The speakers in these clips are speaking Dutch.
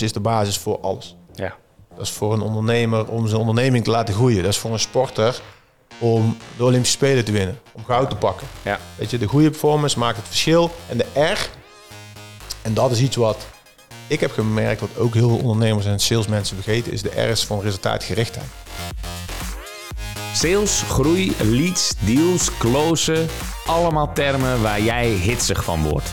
is de basis voor alles. Ja. Dat is voor een ondernemer om zijn onderneming te laten groeien. Dat is voor een sporter om de Olympische Spelen te winnen. Om goud te pakken. Ja. Weet je, de goede performance maakt het verschil. En de R, en dat is iets wat ik heb gemerkt, wat ook heel veel ondernemers en salesmensen vergeten, is de R is van resultaatgerichtheid. Sales, groei, leads, deals, closen. Allemaal termen waar jij hitsig van wordt.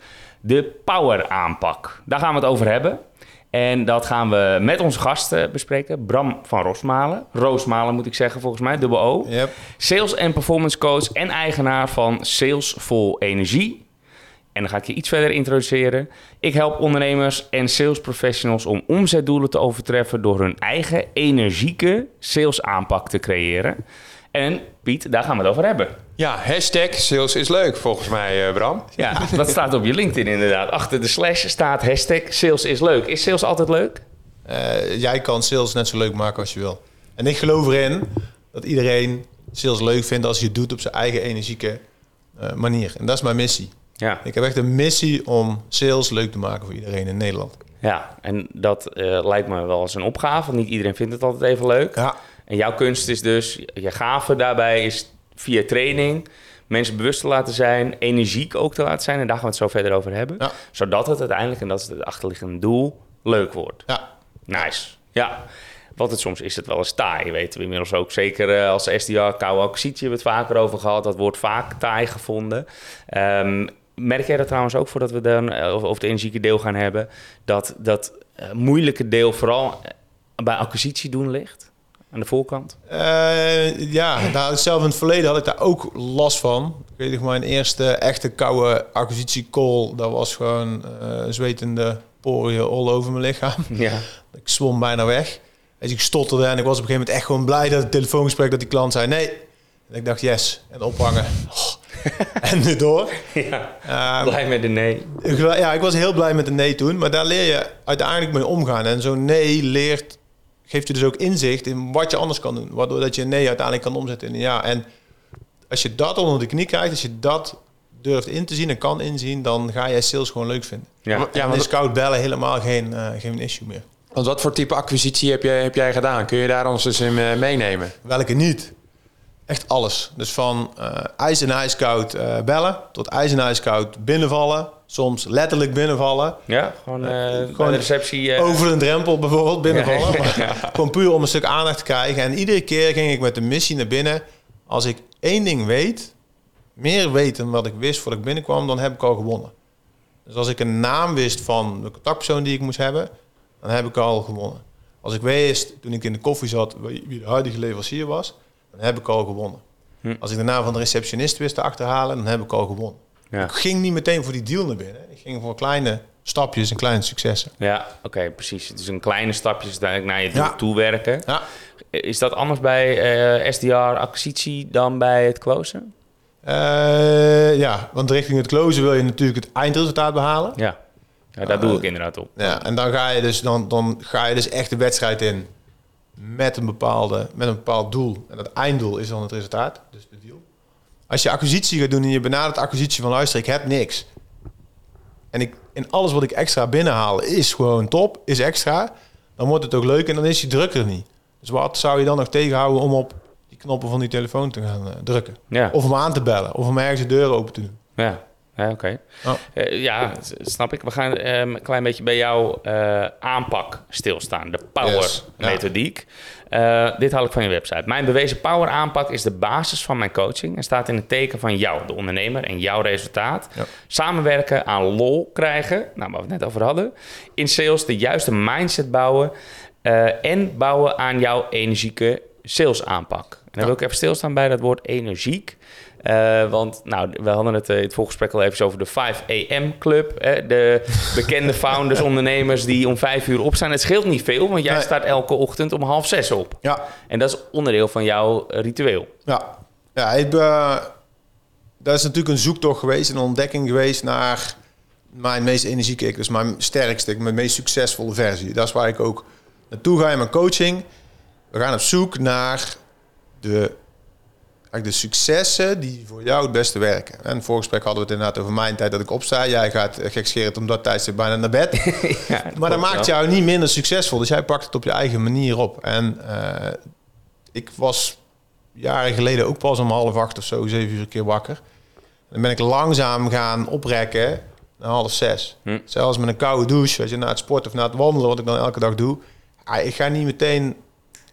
De power aanpak. Daar gaan we het over hebben. En dat gaan we met onze gasten bespreken. Bram van Rosmalen. Roosmalen moet ik zeggen volgens mij, dubbel O. Yep. Sales en performance coach en eigenaar van Sales Vol Energie. En dan ga ik je iets verder introduceren. Ik help ondernemers en sales professionals om omzetdoelen te overtreffen door hun eigen energieke sales aanpak te creëren. En Piet, daar gaan we het over hebben. Ja, hashtag sales is leuk volgens mij, eh, Bram. Ja, dat staat op je LinkedIn inderdaad. Achter de slash staat hashtag sales is leuk. Is sales altijd leuk? Eh, jij kan sales net zo leuk maken als je wil. En ik geloof erin dat iedereen sales leuk vindt als je het doet op zijn eigen energieke eh, manier. En dat is mijn missie. Ja. Ik heb echt een missie om sales leuk te maken voor iedereen in Nederland. Ja, en dat eh, lijkt me wel als een opgave. Want niet iedereen vindt het altijd even leuk. Ja, En jouw kunst is dus, je gave daarbij is via training mensen bewust te laten zijn, energiek ook te laten zijn. En daar gaan we het zo verder over hebben. Ja. Zodat het uiteindelijk, en dat is het achterliggende doel, leuk wordt. ja. Nice. Ja. Want het, soms is het wel eens taai, weten we inmiddels ook. Zeker eh, als SDR, koude acquisitie, hebben we het vaker over gehad. Dat wordt vaak taai gevonden. Ehm, merk jij dat trouwens ook, voordat we dan eh, over het energieke deel gaan hebben... dat dat eh, moeilijke deel vooral bij acquisitie doen ligt? Aan de voorkant? Eh, ja, nou, zelf in het verleden had ik daar ook last van. Ik weet nog, mijn eerste echte koude acquisitiecall, dat was gewoon eh zwetende poriën all over mijn lichaam. Ja. Ik zwom bijna weg. Dus ik stotterde en ik was op een gegeven moment echt gewoon blij dat het telefoongesprek dat die klant zei nee. En ik dacht yes, en ophangen. Oh. en nu door. ja. Ehm, Blij met de nee. ik ja, ik was heel blij met een nee toen, maar daar leer je uiteindelijk mee omgaan. En zo'n nee leert, geeft je dus ook inzicht in wat je anders kan doen. Waardoor dat je een nee uiteindelijk kan omzetten in een ja. En als je dat onder de knie krijgt, als je dat durft in te zien en kan inzien, dan ga jij sales gewoon leuk vinden. Ja. Ja, dan want- is koud bellen helemaal geen, eh, geen issue meer. Want wat voor type acquisitie heb jij, heb jij gedaan? Kun je daar ons eens in eh, meenemen? Welke niet? Echt alles. Dus van eh ijs en ijskoud eh, bellen tot ijs en ijskoud binnenvallen. Soms letterlijk binnenvallen. Ja, gewoon, eh, bij gewoon de receptie... eh, Over een drempel bijvoorbeeld binnenvallen. Ja. Maar Gewoon puur om een stuk aandacht te krijgen. En iedere keer ging ik met de missie naar binnen. Als ik één ding weet, meer weet dan wat ik wist voordat ik binnenkwam, dan heb ik al gewonnen. Dus als ik een naam wist van de contactpersoon die ik moest hebben, dan heb ik al gewonnen. Als ik wist, toen ik in de koffie zat, wie wie de huidige leverancier was, dan heb ik al gewonnen. Hm. Als ik de naam van de receptionist wist te achterhalen, dan heb ik al gewonnen. Ja. Ik ging niet meteen voor die deal naar binnen. Ik ging voor kleine stapjes en kleine successen. Ja, oké, precies. Het is een kleine stapjes uiteindelijk naar je doel Ja. toe werken. Ja. Is dat anders bij eh, SDR acquisitie dan bij het closen? Eh, ja, want richting het closen wil je natuurlijk het eindresultaat behalen. Ja, ja daar doe ik inderdaad op. Ja, en dan ga je dus, dan, dan ga je dus echt de wedstrijd in met een, bepaalde, met een bepaald doel. En dat einddoel is dan het resultaat, dus de deal. Als je acquisitie gaat doen en je benadert acquisitie van luister, ik heb niks. En ik, in alles wat ik extra binnenhaal is gewoon top, is extra. Dan wordt het ook leuk en dan is die druk er niet. Dus wat zou je dan nog tegenhouden om op die knoppen van die telefoon te gaan eh, drukken? Ja, Of om aan te bellen, of om ergens de deur open te doen. ja. Ja oké. Oh. Eh, ja, s- snap ik. We gaan eh, een klein beetje bij jouw eh, aanpak stilstaan. De power Yes, ja. methodiek. Eh, dit haal ik van je website. Mijn bewezen power aanpak is de basis van mijn coaching en staat in het teken van jou, de ondernemer, en jouw resultaat. Ja. Samenwerken aan lol krijgen, nou, waar we het net over hadden. In sales de juiste mindset bouwen en bouwen aan jouw energieke sales aanpak. En dan wil ik even stilstaan bij dat woord energiek. Eh, want nou, we hadden het eh, in het voorgesprek al even over de 5 AM Club. Hè? De bekende founders, ondernemers die om vijf uur opstaan. Het scheelt niet veel, want jij Nee. staat elke ochtend om half zes op. Ja, En dat is onderdeel van jouw eh, ritueel. ja. ja ik, dat is natuurlijk een zoektocht geweest, een ontdekking geweest naar mijn meest energieke ik. Dus mijn sterkste, mijn meest succesvolle versie. Dat is waar ik ook naartoe ga in mijn coaching. We gaan op zoek naar de, eigenlijk de successen die voor jou het beste werken. En in het voorgesprek hadden we het inderdaad over mijn tijd dat ik opsta. Jij gaat eh, gekscherend om dat tijdstip bijna naar bed. ja, Maar dat maakt jou. jou niet minder succesvol. Dus jij pakt het op je eigen manier op. En eh, ik was jaren geleden ook pas om half acht of zo, zeven uur een keer wakker. Dan ben ik langzaam gaan oprekken naar half zes. Hm. Zelfs met een koude douche, als je na het sporten of na het wandelen, wat ik dan elke dag doe. Ah, ik ga niet meteen,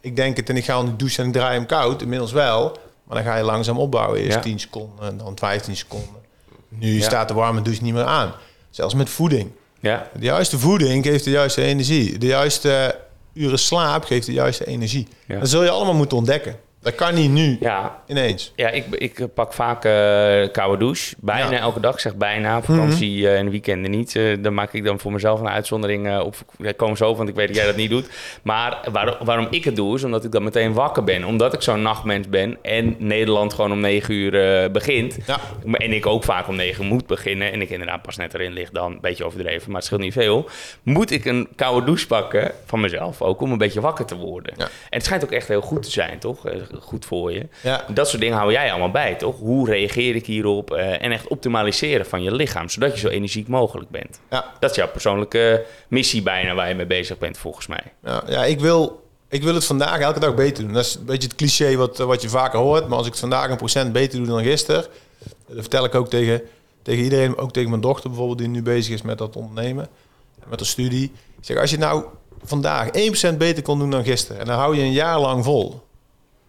ik denk het en ik ga onder de douche en ik draai hem koud. Inmiddels wel. Maar dan ga je langzaam opbouwen. Eerst Ja. 10 seconden, dan 15 seconden. Nu Ja. staat de warme douche niet meer aan. Zelfs met voeding. Ja, De juiste voeding geeft de juiste energie. De juiste uren slaap geeft de juiste energie. Dat zul je allemaal moeten ontdekken. Dat kan niet nu ja, ineens. Ja, ik, ik pak vaak eh koude douche. Bijna Ja. elke dag. Zeg bijna. Op vakantie eh, en weekenden niet. Eh, dan maak ik dan voor mezelf een uitzondering eh, op. Ik kom zo, want ik weet dat jij dat niet doet. Maar waar- waarom ik het doe, is omdat ik dan meteen wakker ben. Omdat ik zo'n nachtmens ben. En Nederland gewoon om 9 uur eh, begint. Ja. En ik ook vaak om 9 uur moet beginnen. En ik inderdaad pas net erin lig dan. Een beetje overdreven, maar het scheelt niet veel. Moet ik een koude douche pakken van mezelf ook. Om een beetje wakker te worden. En het schijnt ook echt heel goed te zijn, toch? Eh, Goed voor je. Ja. Dat soort dingen hou jij allemaal bij, toch? Hoe reageer ik hierop? Eh, en echt optimaliseren van je lichaam, zodat je zo energiek mogelijk bent. Ja. Dat is jouw persoonlijke missie bijna waar je mee bezig bent, volgens mij. Ja, ja ik, wil, ik wil het vandaag elke dag beter doen. Dat is een beetje het cliché wat, wat je vaker hoort. Maar als ik het vandaag een procent beter doe dan gisteren... dat vertel ik ook tegen, tegen iedereen. Ook tegen mijn dochter bijvoorbeeld, die nu bezig is met dat ondernemen. Met haar studie. Ik zeg, als je nou vandaag 1% beter kon doen dan gisteren... en dan hou je een jaar lang vol...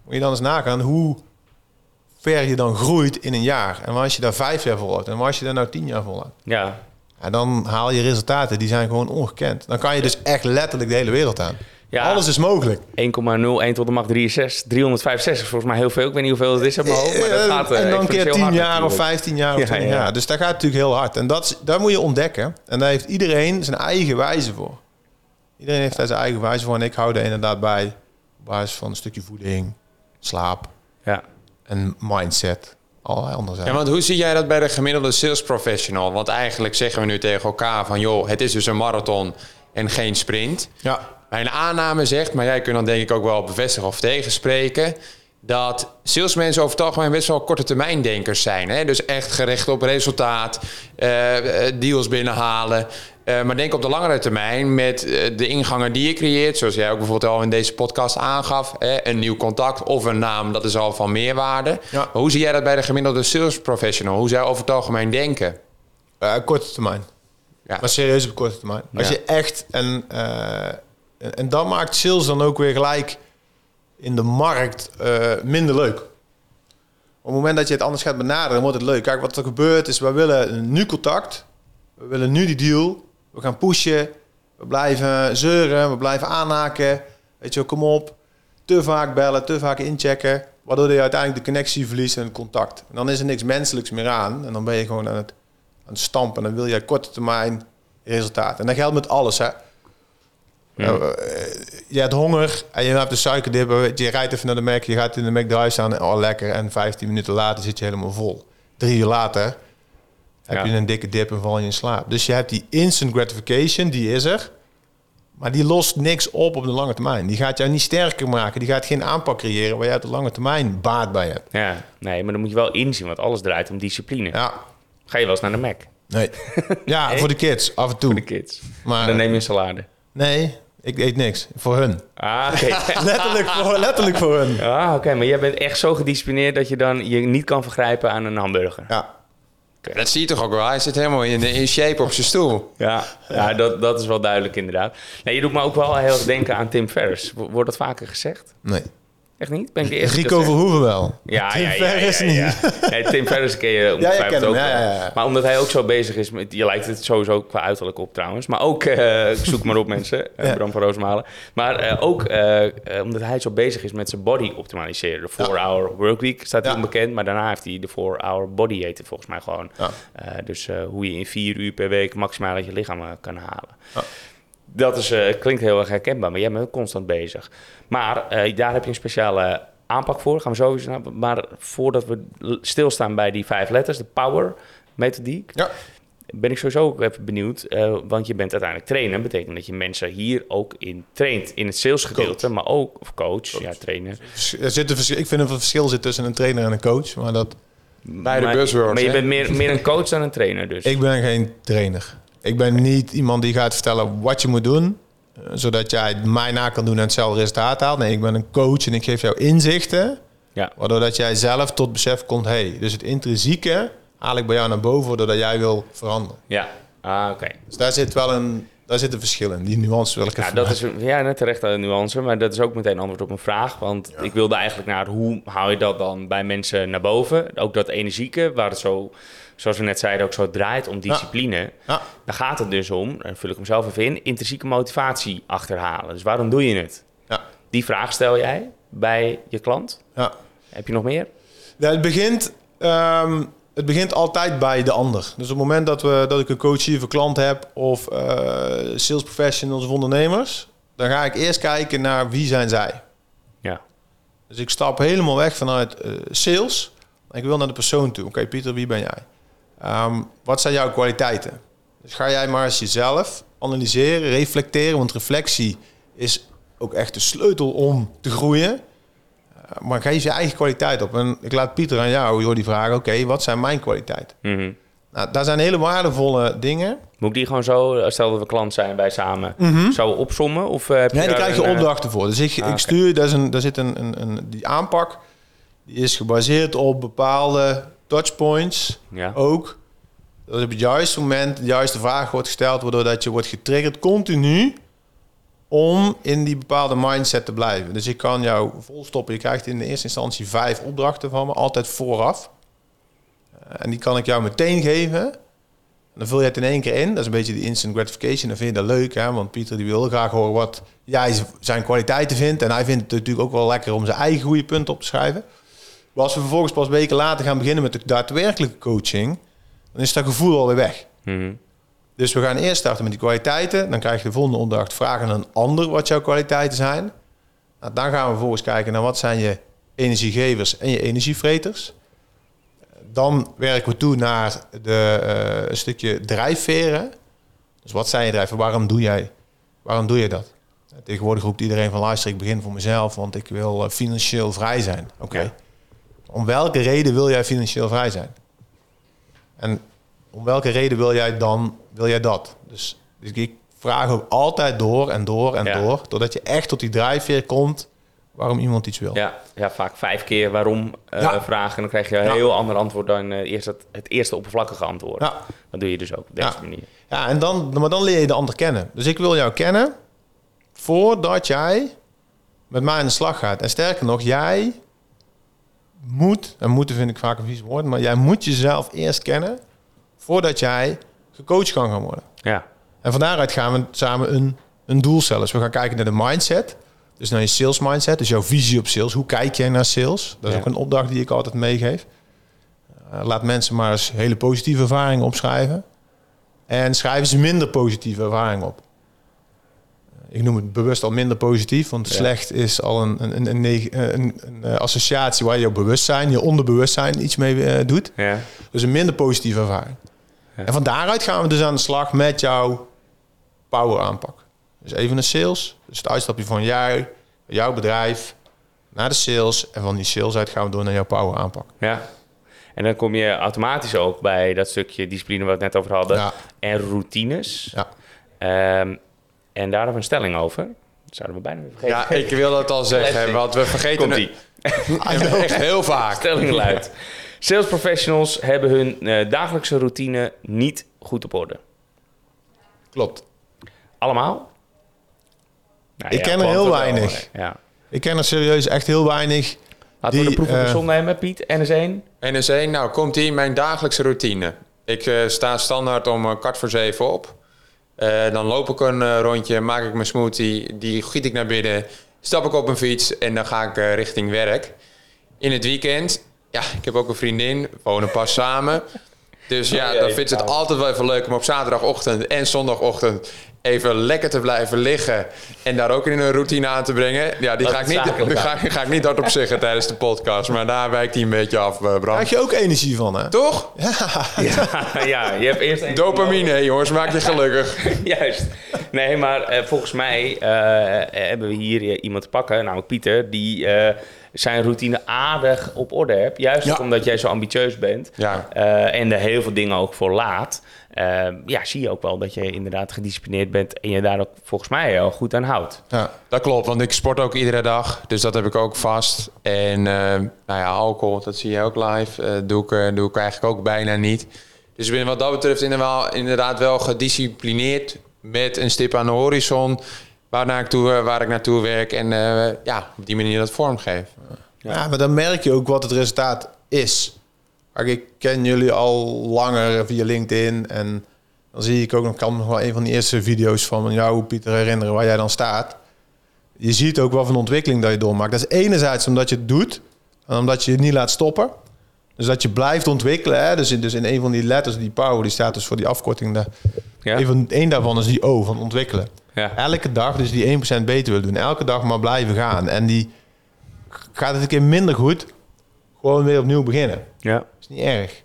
moet je dan eens nagaan hoe ver je dan groeit in een jaar. En als je daar vijf jaar volhoudt... en als je daar nou tien jaar volhoudt... Ja, Ja, dan haal je resultaten die zijn gewoon ongekend. Dan kan je dus echt letterlijk de hele wereld aan. Ja. Alles is mogelijk. 1,01 tot de macht 63, 365 is volgens mij heel veel. Ik weet niet hoeveel het is op mijn hoofd, maar dat Eh, gaat eh, en dan keer exponentieel 10 hard jaar of natuurlijk. 15 jaar of Ja, 20 ja. jaar. Dus dat gaat natuurlijk heel hard. En dat, is- daar moet je ontdekken. En daar heeft iedereen zijn eigen wijze voor. Iedereen heeft daar zijn eigen wijze voor. En ik hou er inderdaad bij. Op basis van een stukje voeding, slaap Ja. en mindset. Allerlei andere Ja, want hoe zie jij dat bij de gemiddelde sales professional? Want eigenlijk zeggen we nu tegen elkaar van... joh, het is dus een marathon en geen sprint. Ja, Mijn aanname zegt, maar jij kunt dan denk ik ook wel bevestigen of tegenspreken... dat salesmensen over het algemeen best wel korte termijn denkers zijn. Hè? Dus echt gericht op resultaat, eh, eh, deals binnenhalen. Eh, maar denk op de langere termijn met eh, de ingangen die je creëert... zoals jij ook bijvoorbeeld al in deze podcast aangaf... Hè? een nieuw contact of een naam, dat is al van meerwaarde. Ja. Hoe zie jij dat bij de gemiddelde sales professional? Hoe zij over het algemeen denken? eh, korte termijn. Ja. Maar serieus op korte termijn. Als je echt... En, en, en dan maakt sales dan ook weer gelijk in de markt minder leuk. Op het moment dat je het anders gaat benaderen, wordt het leuk. Kijk, wat er gebeurt is, we willen nu contact. We willen nu die deal. We gaan pushen. We blijven zeuren. We blijven aanhaken. Weet je wel, kom op. Te vaak bellen, te vaak inchecken. Waardoor je uiteindelijk de connectie verliest en het contact. En dan is er niks menselijks meer aan. En dan ben je gewoon aan het, aan het stampen. En dan wil je korte termijn resultaat. En dat geldt met alles, hè. Nou, eh, je hebt honger en je hebt de suikerdip. Je rijdt even naar de Mac, je gaat in de Mac drive staan. en Oh, lekker. En 15 minuten later zit je helemaal vol. Drie uur later heb je een dikke dip en val je in slaap. Dus je hebt die instant gratification, die is er. Maar die lost niks op op de lange termijn. Die gaat jou niet sterker maken. Die gaat geen aanpak creëren waar jij op de lange termijn baat bij hebt. ja, nee, maar dan moet je wel inzien, want alles draait om discipline. Ja, Ga je wel eens naar de Mac, nee. Ja, voor de kids, af en toe. voor de kids. Maar- dan neem je een salade. Nee, ik eet niks. Voor hun. Ah, oké. Letterlijk voor, letterlijk voor hun. Ah, oké, maar jij bent echt zo gedisciplineerd dat je dan je niet kan vergrijpen aan een hamburger. Ja. Dat zie je toch ook wel? Hij zit helemaal in, in shape op zijn stoel. Ja, ja dat, dat is wel duidelijk inderdaad. Nee, je doet me ook wel heel erg denken aan Tim Ferriss. Wo- Wordt dat vaker gezegd? Nee. Echt niet? Ben ik de eerste Rico? Verhoeven wel. Ja, Tim ja, ja, Ferriss ja, niet. Nee, Tim Ferriss ken je ongetwijfeld hem, ook ja. Maar omdat hij ook zo bezig is met... Je lijkt het sowieso qua uiterlijk op trouwens. Maar ook... eh, zoek maar op mensen. eh. Bram van Roosmalen. Maar eh, ook omdat hij zo bezig is met zijn body optimaliseren. De 4-hour workweek staat hij Ja. onbekend. Maar daarna heeft hij de 4-hour body het volgens mij gewoon. Dus hoe je in vier uur per week maximaal uit je lichaam kan halen. Dat is, eh, klinkt heel erg herkenbaar, maar jij bent constant bezig. Maar eh, daar heb je een speciale aanpak voor. Gaan we sowieso naar. Maar voordat we stilstaan bij die vijf letters, de power methodiek, Ja. ben ik sowieso ook even benieuwd. eh, want je bent uiteindelijk trainer. betekent dat je mensen hier ook in traint. In het salesgedeelte, maar ook, of coach, ja, trainer. Er zit een ik vind dat er een verschil zit tussen een trainer en een coach. Maar dat, Bij de maar, buzzwords, Maar je hè? bent meer, meer een coach dan een trainer dus. ik ben geen trainer. Ik ben niet iemand die gaat vertellen wat je moet doen. Zodat jij mij na kan doen en hetzelfde resultaat haalt. Nee, ik ben een coach en ik geef jou inzichten. Ja. Waardoor dat jij zelf tot besef komt. Hey, dus het intrinsieke haal ik bij jou naar boven. Doordat jij wil veranderen. Ja, ah, oké. Dus daar zit wel een, daar zit een verschil in. Die nuance wil ik Ja, dat is een, ja, net terecht een nuance, maar dat is ook meteen antwoord op mijn vraag. Want ik wilde eigenlijk naar hoe haal je dat dan bij mensen naar boven? Ook dat energieke, waar het zo, zoals we net zeiden, ook zo draait om discipline. Ja, Dan gaat het dus om, en vul ik hem zelf even in, intrinsieke motivatie achterhalen. Dus waarom doe je het? ja, Die vraag stel jij bij je klant. ja. Heb je nog meer? Ja, het, begint, ehm, het begint altijd bij de ander. Dus op het moment dat, we, dat ik een coach voor klant heb of eh, sales professionals of ondernemers, dan ga ik eerst kijken naar wie zijn zij. Ja. Dus ik stap helemaal weg vanuit eh, sales. Ik wil naar de persoon toe. Oké, Pieter, wie ben jij? Ehm, wat zijn jouw kwaliteiten? Dus ga jij maar eens jezelf analyseren, reflecteren. Want reflectie is ook echt de sleutel om te groeien. Eh, maar geef je eigen kwaliteit op. En ik laat Pieter aan jou joh, die vragen. Oké, wat zijn mijn kwaliteiten? Mhm. Nou, daar zijn hele waardevolle dingen. Moet ik die gewoon zo, stel dat we klant zijn, wij samen, zo opsommen? Of eh, heb je Nee, daar krijg je eh, opdrachten voor. Dus ik, Ah, ik oké. stuur, daar, is een, daar zit een, een, een, die aanpak, die is gebaseerd op bepaalde touchpoints Ja. ook. Dat op het juiste moment de juiste vraag wordt gesteld, waardoor dat je wordt getriggerd continu om in die bepaalde mindset te blijven. Dus ik kan jou volstoppen. Je krijgt in de eerste instantie vijf opdrachten van me, altijd vooraf. Eh, En die kan ik jou meteen geven. En dan vul je het in één keer in. Dat is een beetje die instant gratification. Dan vind je dat leuk, hè? want Pieter die wil graag horen wat jij zijn kwaliteiten vindt. En hij vindt het natuurlijk ook wel lekker om zijn eigen goede punten op te schrijven. Maar als we vervolgens pas weken later gaan beginnen met de daadwerkelijke coaching, dan is dat gevoel alweer weg. Mhm. Dus we gaan eerst starten met die kwaliteiten. Dan krijg je de volgende opdracht. Vragen aan een ander wat jouw kwaliteiten zijn. Nou, dan gaan we vervolgens kijken naar wat zijn je energiegevers en je energievreters. Dan werken we toe naar de, eh, een stukje drijfveren. Dus wat zijn je drijfveren? Waarom doe jij, waarom doe je dat? Tegenwoordig roept iedereen van luister, ik begin voor mezelf, want ik wil eh, financieel vrij zijn. Oké. Ja. Om welke reden wil jij financieel vrij zijn? En om welke reden wil jij dan wil jij dat? Dus, dus ik vraag ook altijd door en door en Ja. door, totdat je echt tot die drijfveer komt waarom iemand iets wil. Ja, ja, vaak vijf keer waarom eh, Ja. vragen. En dan krijg je een Ja. heel ander antwoord dan eh, eerst het, het eerste oppervlakkige antwoord. Ja. Dat doe je dus ook op deze Ja. manier. Ja, en dan, maar dan leer je de ander kennen. Dus ik wil jou kennen voordat jij met mij aan de slag gaat. En sterker nog, jij moet, en moeten vind ik vaak een vies woord, maar jij moet jezelf eerst kennen voordat jij gecoacht kan gaan worden. Ja, En van daaruit gaan we samen een, een doel stellen. Dus we gaan kijken naar de mindset. Dus naar je sales mindset, dus jouw visie op sales. Hoe kijk jij naar sales? Dat is Ja. ook een opdracht die ik altijd meegeef. Eh, laat mensen maar eens hele positieve ervaringen opschrijven. En schrijven ze minder positieve ervaringen op. Eh, Ik noem het bewust al minder positief, want Ja. slecht is al een, een, een, een, eh, associatie waar je bewustzijn, je onderbewustzijn iets mee doet. ja, Dus een minder positieve ervaring. En van daaruit gaan we dus aan de slag met jouw power aanpak. Dus even een sales. Dus het uitstapje van jij, jouw bedrijf naar de sales. En van die sales uit gaan we door naar jouw power aanpak. ja. En dan kom je automatisch ook bij dat stukje discipline waar we het net over hadden. Ja. En routines. Ja. Ehm, en daar hebben we een stelling over. Dat zouden we bijna weer vergeten. Ja, ik wil dat al zeggen, want we vergeten Komt-ie. het echt heel vaak. Stelling luidt. Sales professionals hebben hun eh, dagelijkse routine niet goed op orde. Klopt. Allemaal? Nou Ik ken er heel wel, weinig. Ja. Ik ken er serieus echt heel weinig. Laten we de proef op de eh, nemen, Piet. NS1. En is één, nou komt die mijn dagelijkse routine. Ik eh, sta standaard om kwart voor zeven op. Eh, dan loop ik een eh, rondje, maak ik mijn smoothie, die giet ik naar binnen, stap ik op mijn fiets en dan ga ik eh, richting werk. In het weekend, ja, ik heb ook een vriendin, we wonen pas samen. Dus ja, Oh, dan vindt ze het nou. altijd wel even leuk om op zaterdagochtend en zondagochtend even lekker te blijven liggen. En daar ook in een routine aan te brengen. Ja, die ga ik, niet, ga, ga ik niet hardop zeggen tijdens de podcast. Maar daar wijkt hij een beetje af, eh, Bram. Krijg je ook energie van, hè? Toch? Ja, ja, je hebt eerst. Dopamine, jongens, maak je gelukkig. Juist. Nee, maar eh, volgens mij eh, hebben we hier iemand te pakken, namelijk Pieter, die eh, zijn routine aardig op orde hebt. Juist Ja. omdat jij zo ambitieus bent Ja. eh, en er heel veel dingen ook voor laat. eh, ja, zie je ook wel dat je inderdaad gedisciplineerd bent en je daar ook volgens mij heel goed aan houdt. Ja. Dat klopt, want ik sport ook iedere dag. Dus dat heb ik ook vast. En eh, nou ja, alcohol, dat zie je ook live. doe, ik, doe ik eigenlijk ook bijna niet. Dus ik ben wat dat betreft inderdaad, inderdaad wel gedisciplineerd met een stip aan de horizon. Waar, naar ik, toe, eh, waar ik naartoe werk en eh, ja, op die manier dat vormgeef. Ja. maar dan merk je ook wat het resultaat is. Kijk, ik ken jullie al langer via LinkedIn. En dan zie ik ook nog, kan me nog wel een van die eerste video's van jou, Pieter, herinneren waar jij dan staat. Je ziet ook voor een ontwikkeling dat je doormaakt. Dat is enerzijds omdat je het doet en omdat je het niet laat stoppen. Dus dat je blijft ontwikkelen. Hè? Dus, in, dus in een van die letters, die power, die staat dus voor die afkorting. De, Ja. een, van, daarvan is die O van ontwikkelen. Ja. Elke dag dus die 1% beter wil doen. Elke dag maar blijven gaan. En die gaat het een keer minder goed. Gewoon weer opnieuw beginnen. Ja. is niet erg.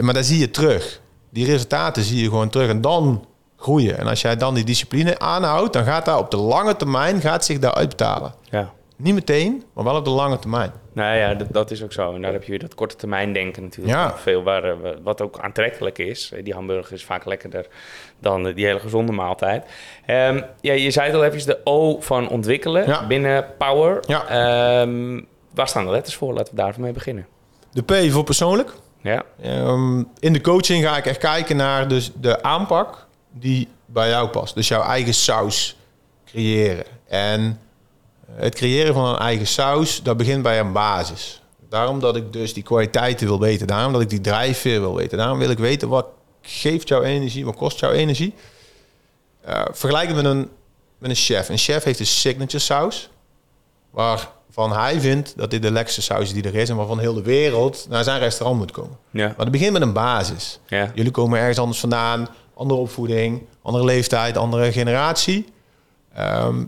Maar daar zie je terug. Die resultaten zie je gewoon terug. En dan groeien. En als jij dan die discipline aanhoudt, dan gaat dat op de lange termijn gaat zich daar uitbetalen. ja. Niet meteen, maar wel op de lange termijn. Nou ja, dat, dat is ook zo. En daar heb je weer dat korte termijn denken natuurlijk. Ja. Veel waar, eh, wat ook aantrekkelijk is. Eh, Die hamburger is vaak lekkerder dan eh, die hele gezonde maaltijd. Ehm, ja, je zei het al even, de O van ontwikkelen Ja. binnen Power. Ja. Ehm, waar staan de letters voor? Laten we daarvan mee beginnen. De P voor persoonlijk. Ja, Ehm, in de coaching ga ik echt kijken naar dus de aanpak die bij jou past. Dus jouw eigen saus creëren. En het creëren van een eigen saus, dat begint bij een basis. Daarom dat ik dus die kwaliteiten wil weten. Daarom dat ik die drijfveer wil weten. Daarom wil ik weten wat geeft jouw energie, wat kost jouw energie. Eh, vergelijk het met een, met een chef. Een chef heeft een signature saus. Waarvan hij vindt dat dit de lekkerste saus is die er is. En waarvan heel de wereld naar zijn restaurant moet komen. ja, Maar het begint met een basis. ja. Jullie komen ergens anders vandaan, andere opvoeding, andere leeftijd, andere generatie. Ehm,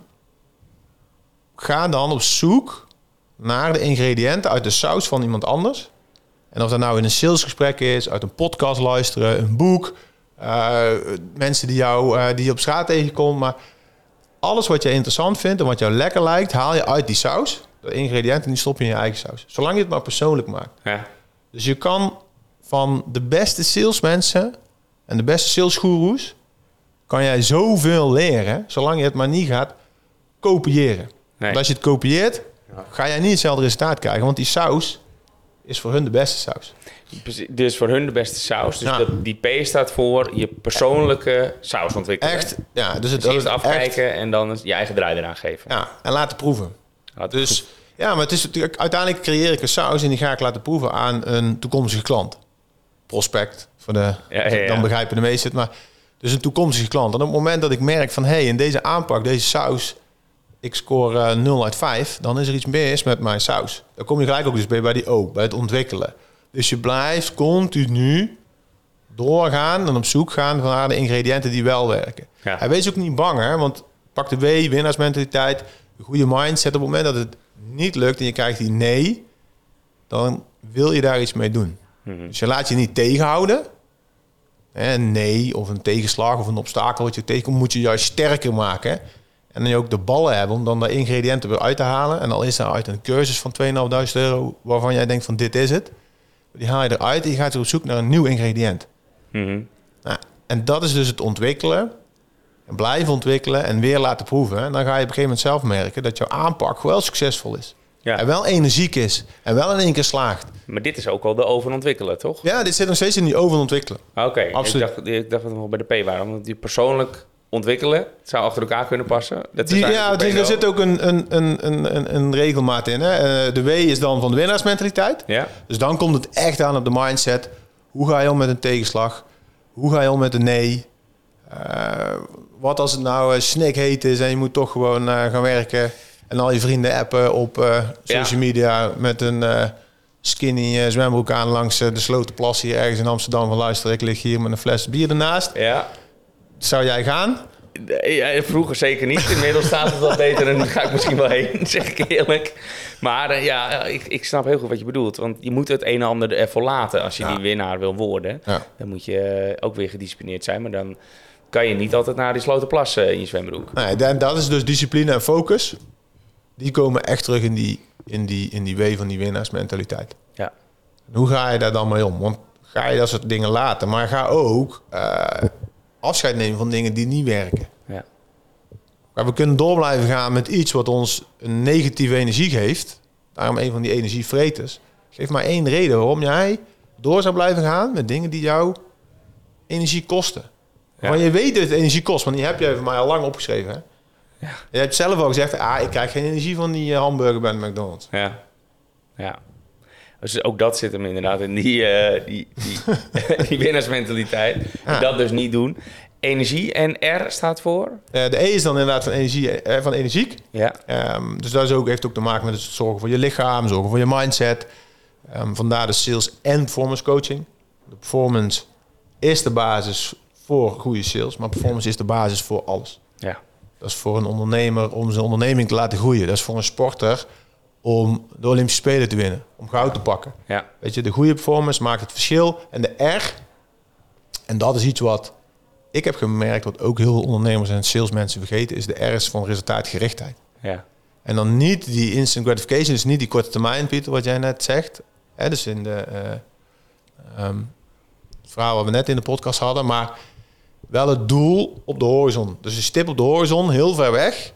ga dan op zoek naar de ingrediënten uit de saus van iemand anders. En of dat nou in een salesgesprek is, uit een podcast luisteren, een boek, eh, mensen die, jou, eh, die je op straat tegenkomt. Maar alles wat je interessant vindt en wat jou lekker lijkt, haal je uit die saus. De ingrediënten die stop je in je eigen saus. Zolang je het maar persoonlijk maakt. ja. Dus je kan van de beste salesmensen en de beste salesgoeroes... kan jij zoveel leren, zolang je het maar niet gaat kopiëren. Nee. Want als je het kopieert, ga jij niet hetzelfde resultaat krijgen. Want die saus is voor hun de beste saus. Precies, Dus voor hun de beste saus. Dus Ja. dat, die P staat voor je persoonlijke saus ontwikkelen. Echt, ja. Dus het Dus eerst is echt- afkijken en dan je eigen draai eraan geven. ja, en laten proeven. Dus ja, maar het is natuurlijk, uiteindelijk creëer ik een saus en die ga ik laten proeven aan een toekomstige klant. Prospect, voor de, Ja, ja, ja. dan begrijpen de meesten het. Maar dus een toekomstige klant. En op het moment dat ik merk van, hé, hey, in deze aanpak, deze saus, ik score eh 0 uit 5, dan is er iets mis met mijn saus. Dan kom je gelijk ook dus bij, bij die O, bij het ontwikkelen. Dus je blijft continu doorgaan en op zoek gaan naar de ingrediënten die wel werken. Ja. En wees ook niet bang, hè, want pak de W, winnaarsmentaliteit, een goede mindset. Op het moment dat het niet lukt en je krijgt die nee, dan wil je daar iets mee doen. Mhm. Dus je laat je niet tegenhouden. Hè, Een nee of een tegenslag of een obstakel wat je tegenkomt, moet je juist sterker maken. En dan je ook de ballen hebben om dan de ingrediënten weer uit te halen. En al is dat uit een cursus van 2.500 euro waarvan jij denkt van dit is het. Die haal je eruit en je gaat op zoek naar een nieuw ingrediënt. Mhm. Nou, en dat is dus het ontwikkelen. En blijven ontwikkelen en weer laten proeven. En dan ga je op een gegeven moment zelf merken dat jouw aanpak wel succesvol is. Ja. En wel energiek is. En wel in één keer slaagt. Maar dit is ook al de oven ontwikkelen, toch? Ja, dit zit nog steeds in die over ontwikkelen. Oké, ik Absoluut. dacht, ik dacht dat we nog bij de P waren. Omdat die persoonlijk ontwikkelen. Het zou achter elkaar kunnen passen. Dat Die, ja, er zit ook een, een, een, een, een- regelmaat in. Hè? Eh, de W is dan van de winnaarsmentaliteit. Ja, Dus dan komt het echt aan op de mindset. Hoe ga je om met een tegenslag? Hoe ga je om met een nee? Eh, wat als het nou uh, snikheet is en je moet toch gewoon eh, gaan werken... en al je vrienden appen op eh, social media met een eh, skinny eh, zwembroek aan... langs eh, de Slotenplas hier ergens in Amsterdam van... luister, ik lig hier met een fles bier ernaast. ja. Zou jij gaan? Ja, vroeger zeker niet. Inmiddels staat het wat beter en dan ga ik misschien wel heen, zeg ik eerlijk. Maar eh, ja, ik, ik snap heel goed wat je bedoelt. Want je moet het een en ander ervoor laten als je Ja. die winnaar wil worden. Ja. Dan moet je eh, ook weer gedisciplineerd zijn. Maar dan kan je niet altijd naar die Slotenplas eh, in je zwembroek. Nee, dat, dat is dus discipline en focus. Die komen echt terug in die, in die, in die W van die winnaarsmentaliteit. Ja, En hoe ga je daar dan mee om? Want ga je dat soort dingen laten, maar ga ook afscheid nemen van dingen die niet werken. ja, Maar we kunnen door blijven gaan met iets wat ons een negatieve energie geeft. Daarom een van die energievreters. Geef maar één reden waarom jij door zou blijven gaan met dingen die jou energie kosten. Ja. Maar je weet dat het energie kost, want die heb jij voor mij al lang opgeschreven. Hè? Ja. Je hebt zelf al gezegd, ah, ik krijg geen energie van die eh, hamburger bij de McDonald's. ja. ja. Dus ook dat zit hem inderdaad in die, eh, die, die, die winnaarsmentaliteit. Dat dus niet doen. Energie en R staat voor? Eh, de E is dan inderdaad van, energie, eh, van energiek. Ja, Ehm, dus dat is ook, heeft ook te maken met het zorgen voor je lichaam, zorgen voor je mindset. Ehm, vandaar de sales en performance coaching. De performance is de basis voor goede sales, maar performance is de basis voor alles. ja, Dat is voor een ondernemer om zijn onderneming te laten groeien. Dat is voor een sporter om de Olympische Spelen te winnen, om goud te pakken. ja, Weet je, de goede performance maakt het verschil. En de R, en dat is iets wat ik heb gemerkt, wat ook heel veel ondernemers en salesmensen vergeten, is de R is van resultaatgerichtheid. ja. En dan niet die instant gratification, dus niet die korte termijn, Pieter, wat jij net zegt. Hè, dus in de ehm, het verhaal wat we net in de podcast hadden, maar wel het doel op de horizon. Dus een stip op de horizon, heel ver weg.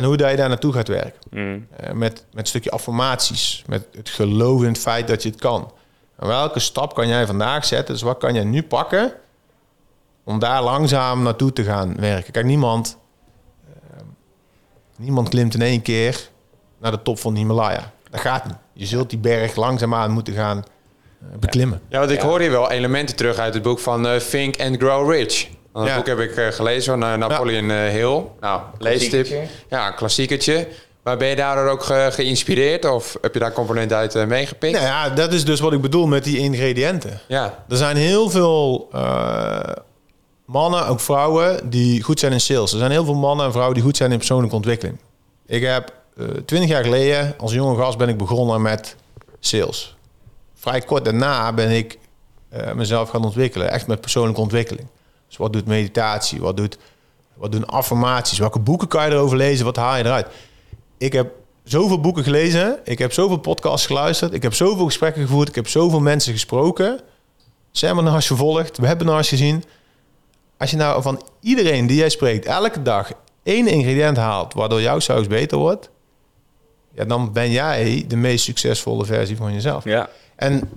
En hoe dat je daar naartoe gaat werken. Mm. Eh, met, met een stukje affirmaties, met het geloof in het feit dat je het kan. En welke stap kan jij vandaag zetten? Dus wat kan jij nu pakken om daar langzaam naartoe te gaan werken? Kijk, niemand, eh, niemand klimt in één keer naar de top van de Himalaya. Dat gaat niet. Je zult die berg langzaamaan moeten gaan eh, beklimmen. Ja, want ik hoor hier wel elementen terug uit het boek van eh, Think and Grow Rich. Dat Ja. boek heb ik eh, gelezen van eh, Napoleon eh, Hill. Nou, leestip. Ja, een klassiekertje. Maar ben je daardoor ook ge- geïnspireerd of heb je daar componenten uit eh, meegepikt? Nou ja, dat is dus wat ik bedoel met die ingrediënten. Ja, Er zijn heel veel eh, mannen, ook vrouwen, die goed zijn in sales. Er zijn heel veel mannen en vrouwen die goed zijn in persoonlijke ontwikkeling. Ik heb twintig jaar geleden, als jonge gast, ben ik begonnen met sales. Vrij kort daarna ben ik eh, mezelf gaan ontwikkelen. Echt met persoonlijke ontwikkeling. Dus wat doet meditatie? Wat, doet, wat doen affirmaties? Welke boeken kan je erover lezen? Wat haal je eruit? Ik heb zoveel boeken gelezen. Ik heb zoveel podcasts geluisterd. Ik heb zoveel gesprekken gevoerd. Ik heb zoveel mensen gesproken seminars gevolgd, webinars gezien. Als je nou van iedereen die jij spreekt elke dag één ingrediënt haalt waardoor jouw saus beter wordt, ja, dan ben jij de meest succesvolle versie van jezelf. ja. En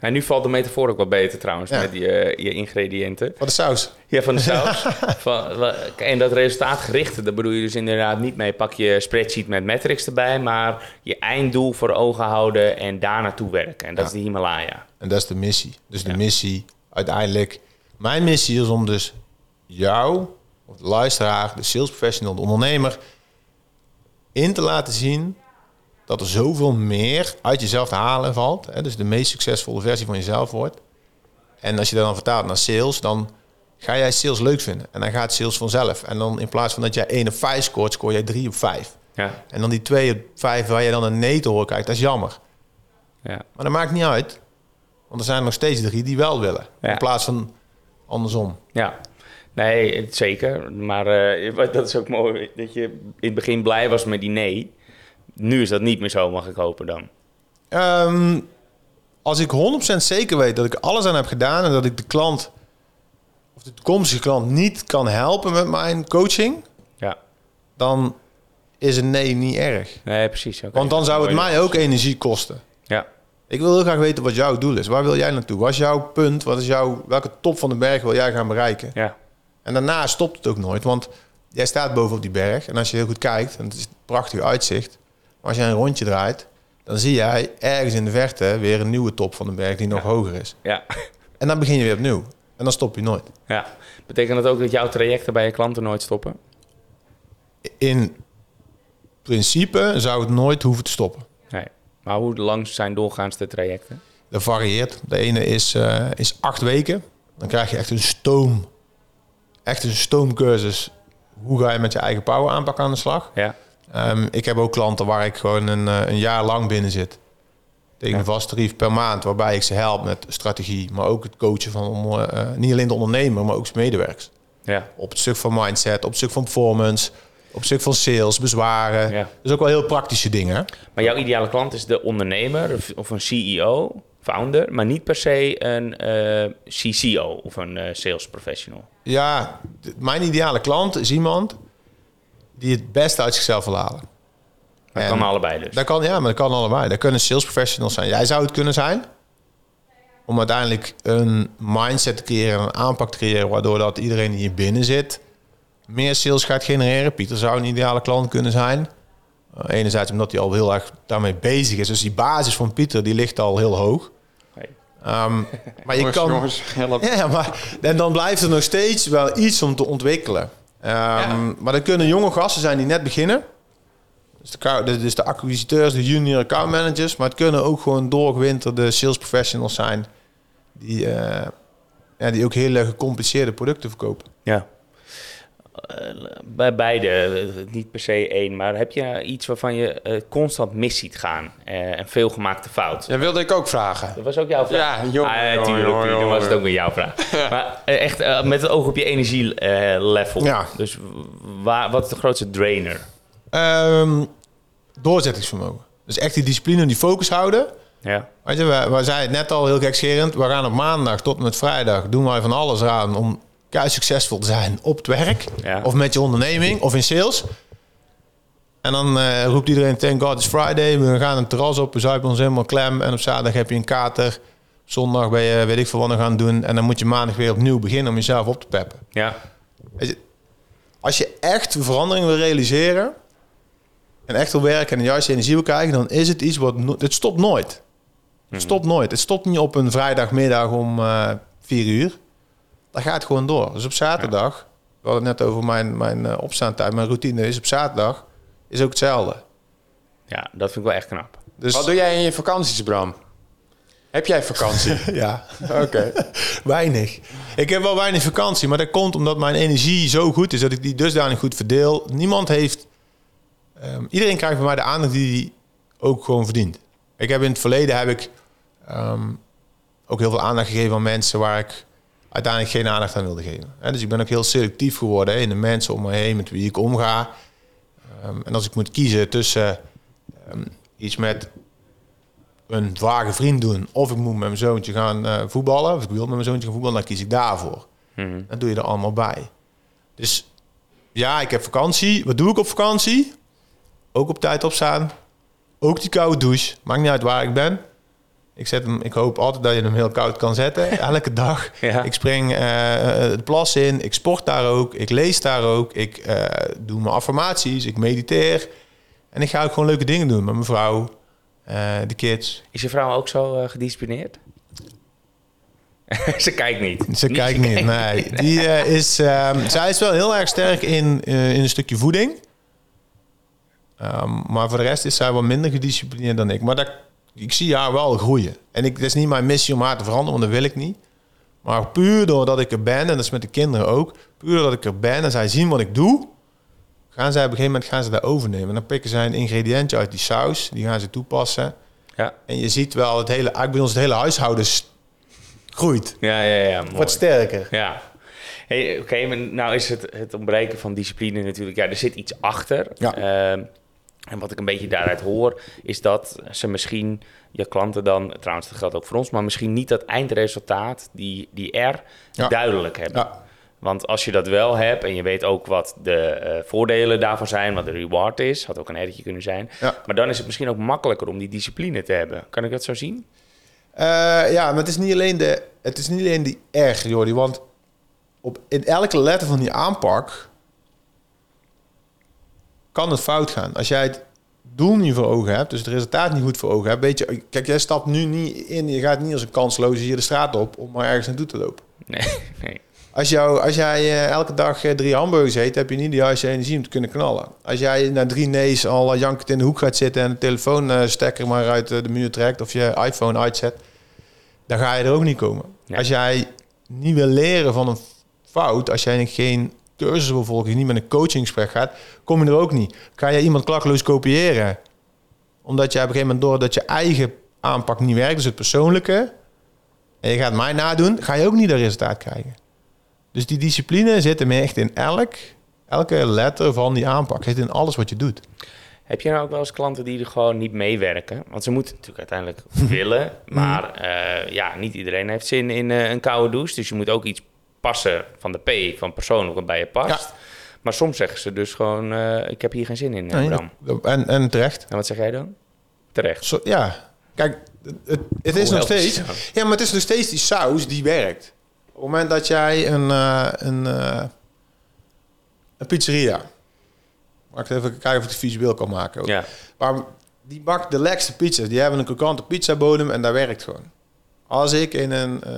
En nu valt de metafoor ook wat beter trouwens Ja. met die, eh, je ingrediënten. wat de saus? Ja, van de saus. van, en dat resultaatgerichte, daar bedoel je dus inderdaad niet mee. Pak je spreadsheet met metrics erbij, maar je einddoel voor ogen houden en daar naartoe werken. En dat Ja. is de Himalaya. En dat is de missie. Dus de Ja. missie uiteindelijk. Mijn missie is om dus jou, of de luisteraar, de sales professional, de ondernemer, in te laten zien dat er zoveel meer uit jezelf te halen valt. Hè? Dus de meest succesvolle versie van jezelf wordt. En als je dat dan vertaalt naar sales, dan ga jij sales leuk vinden. En dan gaat sales vanzelf. En dan in plaats van dat jij 1 op 5 scoort, scoor jij 3 op 5. Ja, En dan die 2 op 5 waar je dan een nee te horen krijgt, dat is jammer. ja. Maar dat maakt niet uit. Want er zijn nog steeds drie die wel willen. Ja. In plaats van andersom. ja. Nee, zeker. Maar wat- dat is ook mooi dat je in het begin blij was met die nee. Nu is dat niet meer zo, mag ik hopen dan. Ehm, als ik 100% zeker weet dat ik alles aan heb gedaan... en dat ik de klant of de toekomstige klant niet kan helpen met mijn coaching... Ja, dan is een nee niet erg. nee, precies. Want dan zou het mij ook energie kosten. Ja, Ik wil heel graag weten wat jouw doel is. Waar wil jij naartoe? Wat is jouw punt? Wat is jouw, welke top van de berg wil jij gaan bereiken? ja, En daarna stopt het ook nooit, want jij staat boven op die berg. En als je heel goed kijkt, en het is een prachtig uitzicht. Maar als je een rondje draait, dan zie jij ergens in de verte weer een nieuwe top van de berg die nog hoger is. Ja. En dan begin je weer opnieuw. En dan stop je nooit. ja. Betekent dat ook dat jouw trajecten bij je klanten nooit stoppen? In principe zou het nooit hoeven te stoppen. Nee. Maar hoe lang zijn doorgaans trajecten? Dat varieert. De ene is, eh, is acht weken. Dan krijg je echt een stoom. Echt een stoomcursus. Hoe ga je met je eigen power aanpak aan de slag? Ja. Ehm, ik heb ook klanten waar ik gewoon een, eh, een jaar lang binnen zit. Tegen een vast tarief per maand. Waarbij ik ze help met strategie. Maar ook het coachen van om, eh, niet alleen de ondernemer, maar ook zijn medewerkers. Ja. Op het stuk van mindset, op het stuk van performance. Op het stuk van sales, bezwaren. Ja. Dus ook wel heel praktische dingen. Maar jouw ideale klant is de ondernemer of- een CEO, founder, maar niet per se een CCO of een eh, sales professional. Ja, mijn ideale klant is iemand die het beste uit zichzelf wil halen. Dat En- kan allebei dus. Dat kan, ja, maar dat kan allebei. Dat kunnen sales professionals zijn. Jij zou het kunnen zijn. Om uiteindelijk een mindset te creëren, een aanpak te creëren, waardoor dat iedereen die hier binnen zit meer sales gaat genereren. Pieter zou een ideale klant kunnen zijn. Uh, enerzijds omdat hij al heel erg daarmee bezig is. Dus die basis van Pieter die ligt al heel hoog. Ehm, maar je Jongens, kan. jongens, help. Ja, maar en dan blijft er nog steeds wel iets om te ontwikkelen. Ehm, Maar er kunnen jonge gasten zijn die net beginnen. Dus de- dus de acquisiteurs, de junior account managers. Maar het kunnen ook gewoon doorgewinterde sales professionals zijn. Die, eh, ja, die ook hele gecompliceerde producten verkopen. Ja. Eh, bij beide, eh, niet per se één, maar heb je iets waarvan je eh, constant mis ziet gaan en veel gemaakte fout? Dat wilde ik ook vragen. Dat was ook jouw vraag. Ja, jongen, ah, tuurlijk, dan was het ook weer jouw vraag. maar echt met het oog op je energielevel. Ja. Dus waar, wat is de grootste drainer? Ehm, doorzettingsvermogen. Dus echt die discipline en die focus houden. Ja. Weet je, we, we zeiden het net al heel gekscherend. We gaan op maandag tot en met vrijdag doen wij van alles aan om keihard succesvol te zijn op het werk. Ja. Of met je onderneming of in sales. En dan eh, roept iedereen, thank God it's Friday. We gaan een terras op, we zuipen ons helemaal klem. En op zaterdag heb je een kater. Zondag ben je, weet ik veel wat gaan doen. En dan moet je maandag weer opnieuw beginnen om jezelf op te peppen. Ja. Je, als je echt verandering wil realiseren... en echt wil werken en de juiste energie wil krijgen... dan is het iets wat... no- Het stopt nooit. Het stopt nooit. Het stopt niet op een vrijdagmiddag om eh vier uur. Dat gaat gewoon door. Dus op zaterdag... We hadden het net over mijn, mijn eh, opstaantijd. Mijn routine is op zaterdag... is ook hetzelfde. ja, dat vind ik wel echt knap. Dus Wat doe jij in je vakanties, Bram? Heb jij vakantie? ja, Oké. weinig. Ik heb wel weinig vakantie, maar dat komt omdat mijn energie zo goed is dat ik die dusdanig goed verdeel. Niemand heeft. ehm, iedereen krijgt bij mij de aandacht die hij ook gewoon verdient. Ik heb in het verleden heb ik ehm, ook heel veel aandacht gegeven aan mensen waar ik uiteindelijk geen aandacht aan wilde geven. Hè, dus ik ben ook heel selectief geworden in de mensen om me heen met wie ik omga. Ehm, en als ik moet kiezen tussen ehm, iets met een vage vriend doen. Of ik moet met mijn zoontje gaan eh, voetballen. Of ik wil met mijn zoontje gaan voetballen. Dan kies ik daarvoor. Mhm. Dan doe je er allemaal bij. Dus ja, ik heb vakantie. Wat doe ik op vakantie? Ook op tijd opstaan. Ook die koude douche. Maakt niet uit waar ik ben. Ik, zet hem, ik hoop altijd dat je hem heel koud kan zetten. Elke dag. Ja. Ik spring eh, het plas in. Ik sport daar ook. Ik lees daar ook. Ik eh, doe mijn affirmaties. Ik mediteer. En ik ga ook gewoon leuke dingen doen met mijn vrouw. eh, de kids. Is je vrouw ook zo gedisciplineerd? Ze kijkt niet. Ze kijkt niet, nee. Die, is, ehm, zij is wel heel erg sterk in, in een stukje voeding. Ehm, maar voor de rest is zij wat minder gedisciplineerd dan ik. Maar dat, ik zie haar wel groeien. En ik, het is niet mijn missie om haar te veranderen, want dat wil ik niet. Maar puur doordat ik er ben, en dat is met de kinderen ook... puur doordat ik er ben en zij zien wat ik doe... gaan zij op een gegeven moment gaan ze dat overnemen. En dan pikken zij een ingrediëntje uit die saus. Die gaan ze toepassen. Ja, En je ziet wel, het hele, eigenlijk bij ons het hele huishouden groeit. ja, ja. ja mooi. Wordt sterker. Ja. Hey, Oké, maar nou is het, het ontbreken van discipline natuurlijk... Ja, er zit iets achter. Ja. Ehm, en wat ik een beetje daaruit hoor... is dat ze misschien je klanten dan... Trouwens, dat geldt ook voor ons... maar misschien niet dat eindresultaat, die, die R, Ja. duidelijk hebben. Ja. Want als je dat wel hebt en je weet ook wat de eh, voordelen daarvan zijn... wat de reward is, had ook een erretje kunnen zijn... Ja. maar dan is het misschien ook makkelijker om die discipline te hebben. Kan ik dat zo zien? Eh, ja, maar het is niet alleen de, het is niet alleen die R, Jordi. Want op, in elke letter van die aanpak kan het fout gaan. Als jij het doel niet voor ogen hebt, dus het resultaat niet goed voor ogen hebt, weet je, kijk, jij stapt nu niet in, je gaat niet als een kansloze hier de straat op om maar ergens naartoe te lopen. Nee, nee. Als, jou, als jij eh, elke dag eh, drie hamburgers eet, heb je niet de juiste energie om te kunnen knallen. Als jij na drie nees al eh, jankend in de hoek gaat zitten en de telefoonstekker maar uit eh, de muur trekt of je iPhone uitzet, dan ga je er ook niet komen. Nee. Als jij niet wil leren van een fout, als jij geen je niet met een coachingsgesprek gaat, kom je er ook niet. Ga je iemand klakkeloos kopiëren, omdat jij op een gegeven moment door dat je eigen aanpak niet werkt, dus het persoonlijke, en je gaat mij nadoen, ga je ook niet dat resultaat krijgen. Dus die discipline zit hem echt in elk, elke letter van die aanpak. Zit in alles wat je doet. Heb je nou ook wel eens klanten die er gewoon niet meewerken? Want ze moeten natuurlijk uiteindelijk willen. Maar eh, ja, niet iedereen heeft zin in eh, een koude douche. Dus je moet ook iets passen van de P, van persoonlijk, bij je past. Maar soms zeggen ze dus gewoon, eh, ik heb hier geen zin in, eh, Bram. En, en terecht. En wat zeg jij dan? Terecht. Zo, ja, kijk, het, het, is nog steeds... Ja, maar het is nog steeds die saus die werkt. Op het moment dat jij een, eh, een, eh, een pizzeria... Mag ik even kijken of ik het visueel kan maken. ook. Ja, Maar die bakt de lekkerste pizza's. Die hebben een krokante pizzabodem en dat werkt gewoon. Als ik in een, eh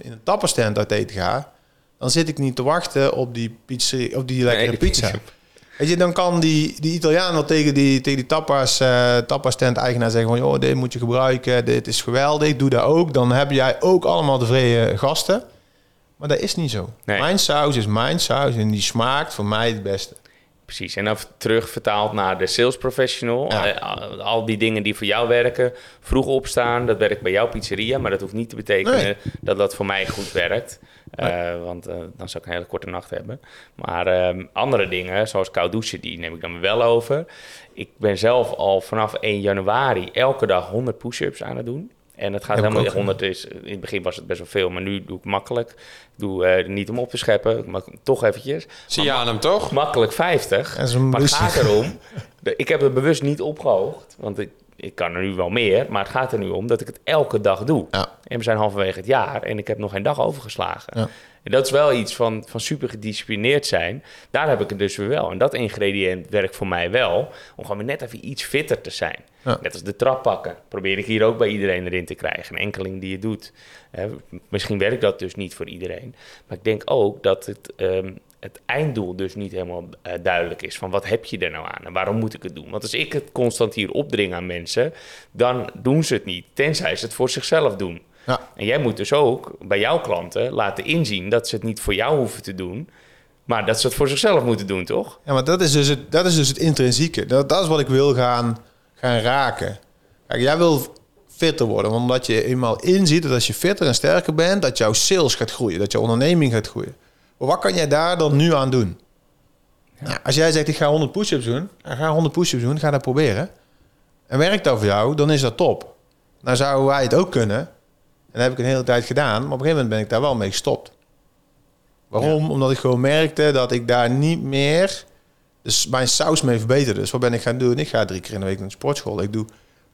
in een tapperstand uit eten ga... dan zit ik niet te wachten op die, pizzeria, op die lekkere Nee, pizza. Weet je, dan kan die, die Italiaan wel tegen die, tegen die tapas, eh tapas stand eigenaar zeggen van... joh, dit moet je gebruiken, dit is geweldig, doe dat ook. Dan heb jij ook allemaal tevreden gasten. Maar dat is niet zo. Nee. Mijn saus is mijn saus en die smaakt voor mij het beste. Precies. En dan terug vertaald naar de sales professional. Ja. Eh, al- al die dingen die voor jou werken. Vroeg opstaan, dat werkt bij jouw pizzeria. Maar dat hoeft niet te betekenen Nee. dat dat voor mij goed werkt. Eh, want eh, dan zou ik een hele korte nacht hebben. Maar ehm, andere dingen, zoals koud douchen, die neem ik dan wel over. Ik ben zelf al vanaf 1 januari elke dag 100 push-ups aan het doen. En het gaat Heb helemaal 100 is. In het begin was het best wel veel, maar nu doe ik makkelijk. Ik doe eh, niet om op te scheppen, maar toch eventjes. Zie je aan hem toch? Makkelijk 50. En zo'n Maar het gaat erom. ik heb het bewust niet opgehoogd, want ik, ik kan er nu wel meer. Maar het gaat er nu om dat ik het elke dag doe. Ja. En we zijn halverwege het jaar en ik heb nog geen dag overgeslagen. Ja. En dat is wel iets van, van super gedisciplineerd zijn. Daar heb ik het dus weer wel. En dat ingrediënt werkt voor mij wel. Om gewoon weer net even iets fitter te zijn. Ja. Net als de trap pakken. Probeer ik hier ook bij iedereen erin te krijgen. Een enkeling die het doet. Misschien werkt dat dus niet voor iedereen. Maar ik denk ook dat het, ehm, het einddoel dus niet helemaal eh, duidelijk is. Van wat heb je er nou aan en waarom moet ik het doen? Want als ik het constant hier opdring aan mensen, dan doen ze het niet. Tenzij ze het voor zichzelf doen. Ja. En jij moet dus ook bij jouw klanten laten inzien dat ze het niet voor jou hoeven te doen, maar dat ze het voor zichzelf moeten doen, toch? Ja, maar dat is dus het, dat is dus het intrinsieke. Dat, dat is wat ik wil gaan, gaan raken. Kijk, jij wil fitter worden, omdat je eenmaal inziet dat als je fitter en sterker bent, dat jouw sales gaat groeien, dat jouw onderneming gaat groeien. Maar wat kan jij daar dan nu aan doen? Nou, als jij zegt, ik ga 100 push-ups doen, ga 100 push-ups doen, ga dat proberen. En werkt dat voor jou, dan is dat top. Nou zouden wij het ook kunnen. En dat heb ik een hele tijd gedaan, maar op een gegeven moment ben ik daar wel mee gestopt. Waarom? Omdat ik gewoon merkte dat ik daar niet meer dus mijn saus mee verbeterde. Dus wat ben ik gaan doen? Ik ga drie keer in de week naar de sportschool. Ik doe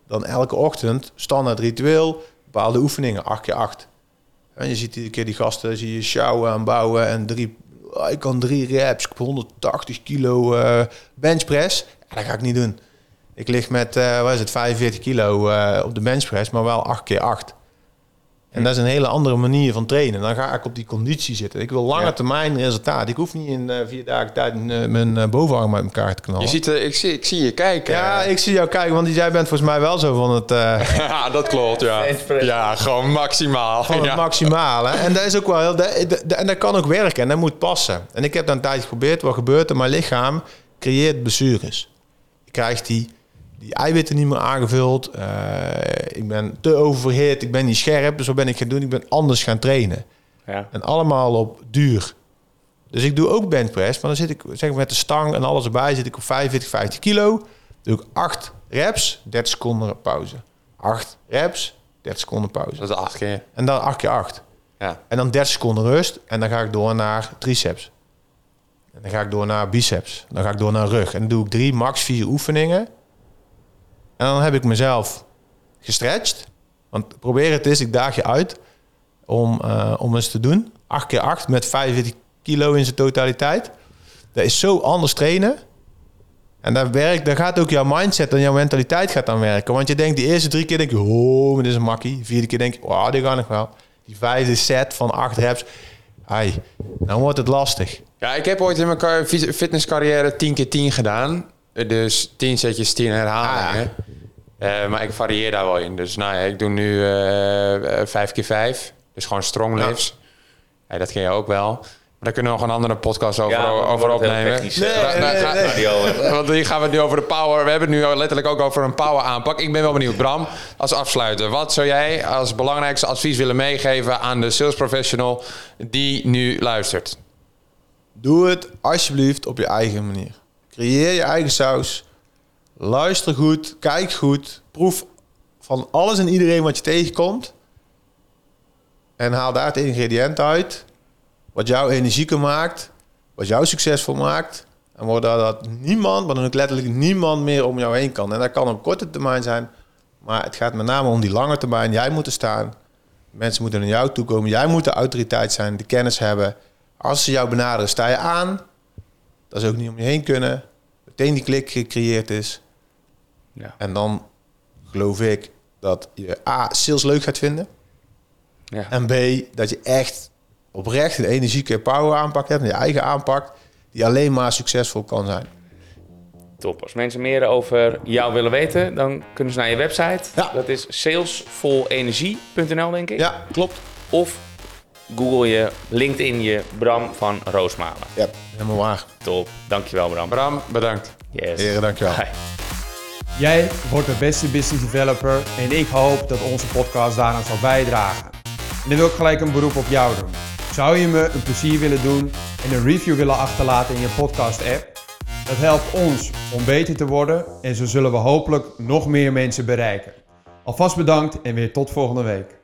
dan elke ochtend standaard ritueel bepaalde oefeningen, 8 keer 8. En je ziet iedere keer die gasten, zie je sjouwen en bouwen en drie, ah, ik kan drie reps, ik heb 180 kilo eh benchpress. Ja, dat ga ik niet doen. Ik lig met, eh wat is het, 45 kilo eh, op de benchpress, maar wel 8 keer 8. En dat is een hele andere manier van trainen. Dan ga ik op die conditie zitten. Ik wil lange Ja. termijn resultaat. Ik hoef niet in eh, vier dagen tijd eh, mijn eh, bovenarm uit elkaar te knallen. Je ziet, ik, zie, ik zie je kijken. ja, ik zie jou kijken, want jij bent volgens mij wel zo van het, eh, Ja, dat klopt, ja. Ja, gewoon maximaal. het Ja. maximale. En dat is ook wel heel, dat, dat- en dat kan ook werken en dat moet passen. En ik heb dat een tijdje geprobeerd. Wat gebeurt er? Mijn lichaam creëert blessures. Ik krijg die, die eiwitten niet meer aangevuld. Eh, ik ben te oververhit. Ik ben niet scherp. Dus wat ben ik gaan doen? Ik ben anders gaan trainen. Ja. En allemaal op duur. Dus ik doe ook benchpress. Maar dan zit ik zeg maar, met de stang en alles erbij. Zit ik op 45, 50 kilo. Doe ik 8 reps, 30 seconden pauze. 8 reps, 30 seconden pauze. Dat is acht keer. En dan 8 keer 8. Ja. En dan 30 seconden rust. En dan ga ik door naar triceps. En dan ga ik door naar biceps. Dan ga ik door naar rug. En dan doe ik drie, max vier oefeningen. En dan heb ik mezelf gestretched. Want probeer het eens, ik daag je uit om, eh, om eens te doen. 8 keer 8 met 45 kilo in zijn totaliteit. Dat is zo anders trainen. En daar, werkt, daar gaat ook jouw mindset en jouw mentaliteit gaat aan werken. Want je denkt die eerste drie keer denk je, oh, dit is een makkie. De vierde keer denk je, oh, dit gaat nog wel. Die vijfde set van acht reps, ai, dan wordt het lastig. Ja, ik heb ooit in mijn fitnesscarrière 10 keer 10 gedaan. Dus 10 setjes, 10 herhalingen. Eh, maar ik varieer daar wel in. Dus nou ja, ik doe nu eh, eh, 5 keer 5. Dus gewoon strong lifts. Ja, dat ken je ook wel. Maar daar kunnen we nog een andere podcast over, Ja, over opnemen. Nee, nee, ga- nee. radio. Want hier gaan we het nu over de power. We hebben het nu letterlijk ook over een power aanpak. Ik ben wel benieuwd, Bram, als afsluiter. Wat zou jij als belangrijkste advies willen meegeven aan de sales professional die nu luistert? Doe het alsjeblieft op je eigen manier. Creëer je eigen saus. Luister goed, kijk goed, proef van alles en iedereen wat je tegenkomt. En haal daar het ingrediënt uit. Wat jou energieker maakt. Wat jou succesvol maakt. En waardoor dat niemand, maar dan ook letterlijk niemand meer om jou heen kan. En dat kan op korte termijn zijn. Maar het gaat met name om die lange termijn. Jij moet er staan. Mensen moeten naar jou toe komen. Jij moet de autoriteit zijn, de kennis hebben. Als ze jou benaderen, sta je aan. Dat ze ook niet om je heen kunnen. Meteen die klik gecreëerd is. Ja. En dan geloof ik dat je A, sales leuk gaat vinden. Ja. En B, dat je echt oprecht een energieke power aanpak hebt. Je eigen aanpak. Die alleen maar succesvol kan zijn. Top. Als mensen meer over jou willen weten, dan kunnen ze naar je website. Ja. Dat is salesvolenergie.nl, denk ik. Ja, klopt. Of Google je, LinkedIn je Bram van Roosmalen. Ja, helemaal waar. Top. Dankjewel, Bram. Bram, bedankt. Yes. Heren, dankjewel. Bye. Jij wordt de beste business developer en ik hoop dat onze podcast daaraan zal bijdragen. En dan wil ik gelijk een beroep op jou doen. Zou je me een plezier willen doen en een review willen achterlaten in je podcast app? Dat helpt ons om beter te worden en zo zullen we hopelijk nog meer mensen bereiken. Alvast bedankt en weer tot volgende week.